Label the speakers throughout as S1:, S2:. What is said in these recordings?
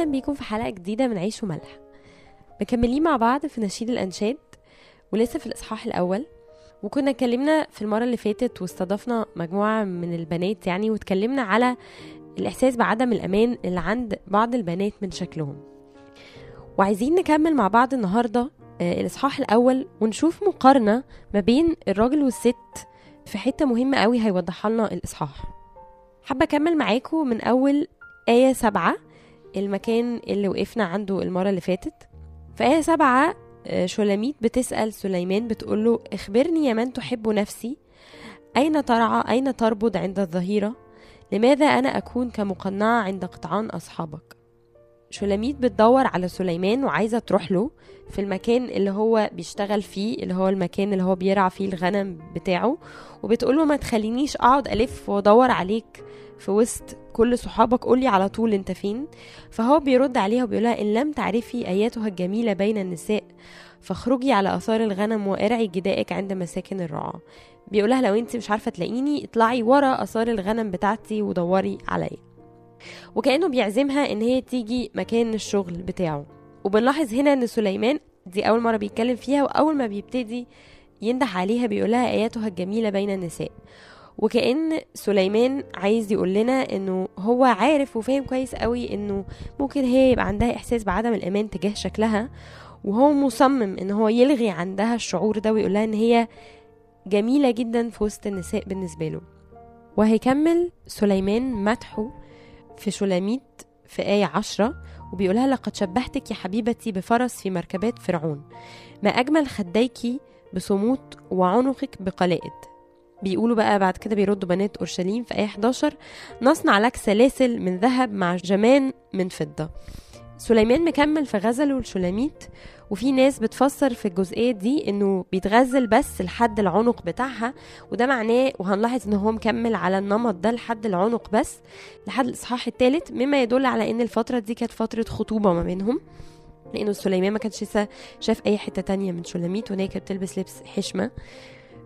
S1: أهلا بيكم في حلقة جديدة من عيش وملح. مكملين مع بعض في نشيد الأنشاد ولسه في الإصحاح الأول. وكنا اتكلمنا في المرة اللي فاتت واستضفنا مجموعة من البنات يعني واتكلمنا على الإحساس بعدم الأمان اللي عند بعض البنات من شكلهم. وعايزين نكمل مع بعض النهاردة آه، الإصحاح الأول ونشوف مقارنة ما بين الراجل والست في حتة مهمة قوي هيوضحها لنا الإصحاح. حابة أكمل معاكم من أول آية سبعة المكان اللي وقفنا عنده المرة اللي فاتت. في آية سبعة آه، شولاميت بتسأل سليمان بتقوله أخبرني يا من تحب نفسي؟ أين ترعى؟ أين تربض عند الظهيرة؟ لماذا أنا أكون كمقنعة عند قطعان أصحابك؟ شولاميت بتدور على سليمان وعايزة تروح له في المكان اللي هو بيشتغل فيه اللي هو المكان اللي هو بيرعى فيه الغنم بتاعه وبتقوله ما تخلينيش أقعد ألف وأدور عليك في وسط كل صحابك قولي على طول أنت فين. فهو بيرد عليها وبيقولها إن لم تعرفي آياتها الجميلة بين النساء فاخرجي على آثار الغنم وارعي جدائك عند مساكن الرعاة. بيقولها لو أنت مش عارفة تلاقيني اطلعي ورا آثار الغنم بتاعتي ودوري عليا. وكأنه بيعزمها إن هي تيجي مكان الشغل بتاعه. وبنلاحظ هنا إن سليمان دي أول مرة بيتكلم فيها وأول ما بيبتدي ينده عليها بيقولها آياتها الجميلة بين النساء. وكأن سليمان عايز يقول لنا إنه هو عارف وفاهم كويس قوي إنه ممكن هي يبقى عندها إحساس بعدم الأمان تجاه شكلها. وهو مصمم إن هو يلغي عندها الشعور ده ويقول لها إن هي جميلة جدا في وسط النساء بالنسبة له. وهيكمل سليمان مدحه في شلاميت في آية عشرة وبيقولها لقد شبهتك يا حبيبتي بفرس في مركبات فرعون. ما أجمل خديك بصموت وعنقك بقلائد. بيقولوا بقى بعد كده بيردوا بنات أورشليم في آية 11 نصنع لك سلاسل من ذهب مع جمان من فضة. سليمان مكمل في غزله الشلاميت وفي ناس بتفسر في الجزئية دي إنه بيتغزل بس لحد العنق بتاعها وده معناه وهنلاحظ إن هو مكمل على النمط ده لحد العنق بس لحد الإصحاح الثالث مما يدل على إن الفترة دي كانت فترة خطوبة ما بينهم لأنه سليمان ما كانش لسه شاف أي حتة تانية من شلاميت وان هي كانت بتلبس لبس حشمة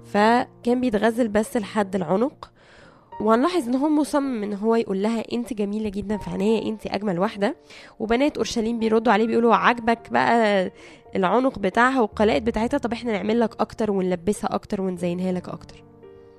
S1: فكان بيتغزل بس لحد العنق. وهنلاحظ إن هو مصمم إن هو يقول لها أنت جميلة جدا في عينيا أنت أجمل واحدة. وبنات أورشليم بيردوا عليه بيقولوا عاجبك بقى العنق بتاعها والقلائد بتاعتها. طب إحنا نعمل لك أكتر ونلبسها أكتر ونزينها لك أكتر.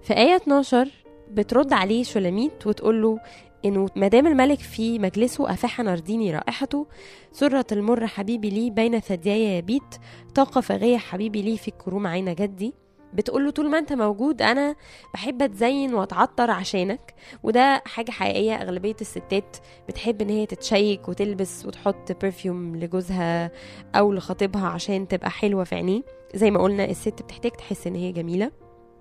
S1: في آية 12 بترد عليه شلاميت وتقول له إنه مدام الملك في مجلسه أفاح نرديني رائحته. سرة المر حبيبي لي بين ثدياي يبيت طاقة فاغية حبيبي لي في الكروم عين جدي. بتقول له طول ما انت موجود أنا بحب أتزين وأتعطر عشانك. وده حاجة حقيقية أغلبية الستات بتحب إن هي تتشيك وتلبس وتحط perfume لجوزها أو لخطيبها عشان تبقى حلوة في عينيه. زي ما قلنا الست بتحتاج تحس إن هي جميلة.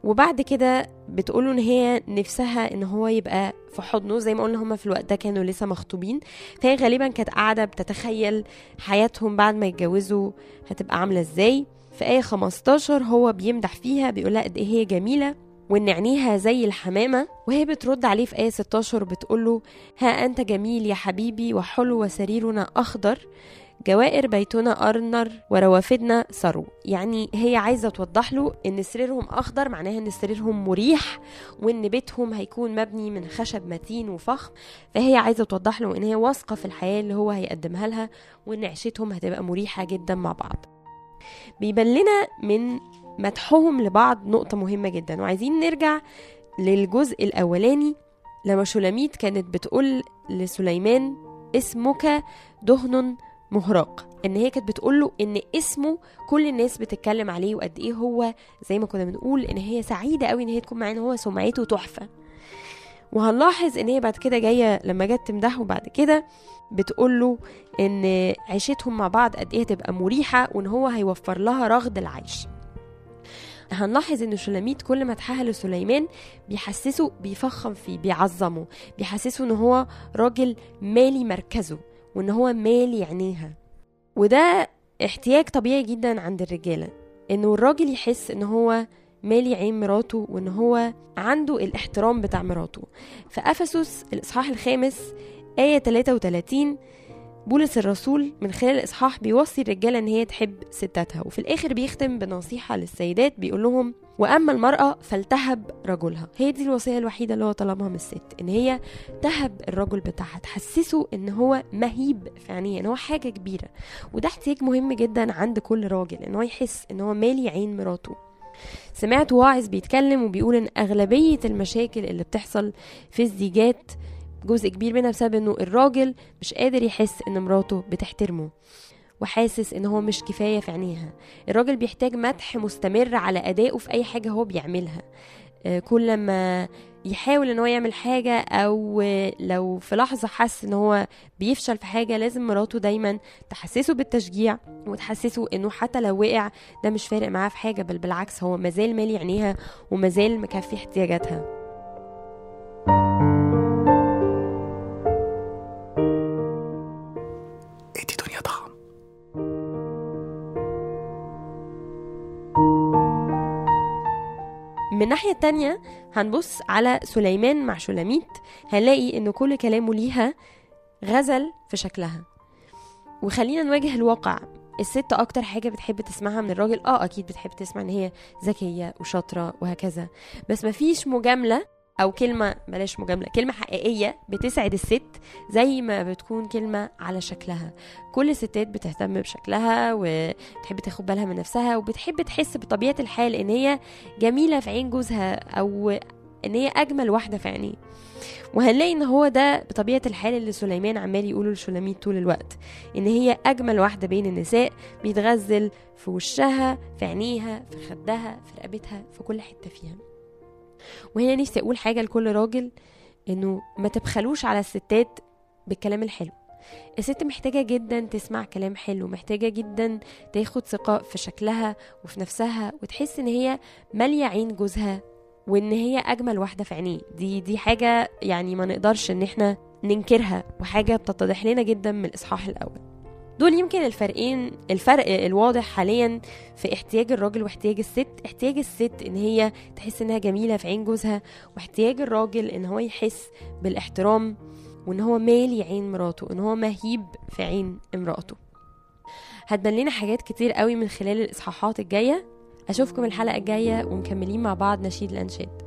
S1: وبعد كده بتقوله إن هي نفسها إن هو يبقى في حضنه. زي ما قلنا هما في الوقت ده كانوا لسه مخطوبين. فهي غالبا كانت قاعدة بتتخيل حياتهم بعد ما يتجوزوا هتبقى عاملة إزاي. في آية 15 هو بيمدح فيها بيقولها قد إيه هي جميلة وإن عينيها زي الحمامة وهي بترد عليه في آية 16 بتقوله ها أنت جميل يا حبيبي وحلو وسريرنا أخضر جوائر بيتنا أرنر وروافدنا ثرو. يعني هي عايزة توضح له إن سريرهم أخضر معناها إن سريرهم مريح وإن بيتهم هيكون مبني من خشب متين وفخم فهي عايزة توضح له إن هي واثقة في الحياة اللي هو هيقدمها لها وإن عيشتهم هتبقى مريحة جدا مع بعض. بيبان لنا من مدحهم لبعض نقطة مهمة جدا. وعايزين نرجع للجزء الأولاني لما شولاميت كانت بتقول لسليمان اسمك دهن مهراق. إن هي كانت بتقول له إن اسمه كل الناس بتتكلم عليه وقد إيه هو زي ما كنا بنقول إن هي سعيدة قوي إن هي تكون معاه ان هو سمعته تحفة. وهنلاحظ إن هي بعد كده جاية لما جت تمدحه بعد كده بتقول له إن عيشتهم مع بعض قد إيه تبقى مريحة وإن هو هيوفر لها رغد العيش. هنلاحظ إن شلاميت كل ما تحاها لسليمان بيحسسه بيفخم فيه بيعظمه بيحسسه إن هو راجل مالي مركزه وإن هو مالي عينيها. وده احتياج طبيعي جدا عند الرجالة إنه الراجل يحس إن هو مالي عين مراته وإن هو عنده الاحترام بتاع مراته. في أفسس الإصحاح الخامس آية 33 بولس الرسول من خلال الإصحاح بيوصي الرجالة إن هي تحب ستاتها وفي الآخر بيختم بنصيحة للسيدات بيقول لهم وأما المرأة فلتهب رجلها. هي دي الوصية الوحيدة اللي هو طلبها من الست إن هي تهب الرجل بتاعها تحسسه إن هو مهيب في عينيه إن هو حاجة كبيرة. وده احتياج مهم جدا عند كل راجل إن هو يحس إن هو مالي عين مراته. سمعت واعظ بيتكلم وبيقول إن أغلبية المشاكل اللي بتحصل في الزيجات جزء كبير منها بسبب إنه الراجل مش قادر يحس إن مراته بتحترمه وحاسس إن هو مش كفاية في عينيها. الراجل بيحتاج مدح مستمر على أدائه في أي حاجة هو بيعملها. كل ما يحاول إن هو يعمل حاجة أو لو في لحظة حس إن هو بيفشل في حاجة لازم مراته دايما تحسسه بالتشجيع وتحسسه إنه حتى لو وقع ده مش فارق معاه في حاجة بل بالعكس هو مازال مالي عينيها ومازال مكفي احتياجاتها. من الناحية التانية هنبص على سليمان مع شلاميت هنلاقي إن كل كلامه ليها غزل في شكلها. وخلينا نواجه الواقع. الست أكتر حاجة بتحب تسمعها من الراجل آه أكيد بتحب تسمع إن هي ذكية وشاطرة وهكذا. بس مفيش مجاملة أو كلمة بلاش مجاملة كلمة حقيقية بتسعد الست زي ما بتكون كلمة على شكلها. كل الستات بتهتم بشكلها وبتحب تاخد بالها من نفسها وبتحب تحس بطبيعة الحال إن هي جميلة في عين جوزها أو إن هي أجمل واحدة في عينيه. وهنلاقي إن هو ده بطبيعة الحال اللي سليمان عمال يقوله لشلاميت طول الوقت إن هي أجمل واحدة بين النساء بيتغزل في وشها في عينيها في خدها في رقبتها في كل حتة فيها. وهنا نفسي أقول حاجة لكل راجل إنه ما تبخلوش على الستات بالكلام الحلو. الست محتاجة جدا تسمع كلام حلو محتاجة جدا تاخد ثقة في شكلها وفي نفسها وتحس إن هي مالية عين جوزها وإن هي أجمل واحدة في عينيه. دي دي حاجة يعني ما نقدرش إن إحنا ننكرها وحاجة بتتضح لنا جدا من الإصحاح الأول. دول يمكن الفرقين الفرق الواضح حاليا في احتياج الراجل واحتياج الست. احتياج الست إن هي تحس إنها جميلة في عين جوزها واحتياج الراجل إن هو يحس بالاحترام وإن هو مالي عين مراته إن هو مهيب في عين امرأته. هتبان لنا حاجات كتير قوي من خلال الإصحاحات الجاية. أشوفكم الحلقة الجاية ومكملين مع بعض نشيد الأنشاد.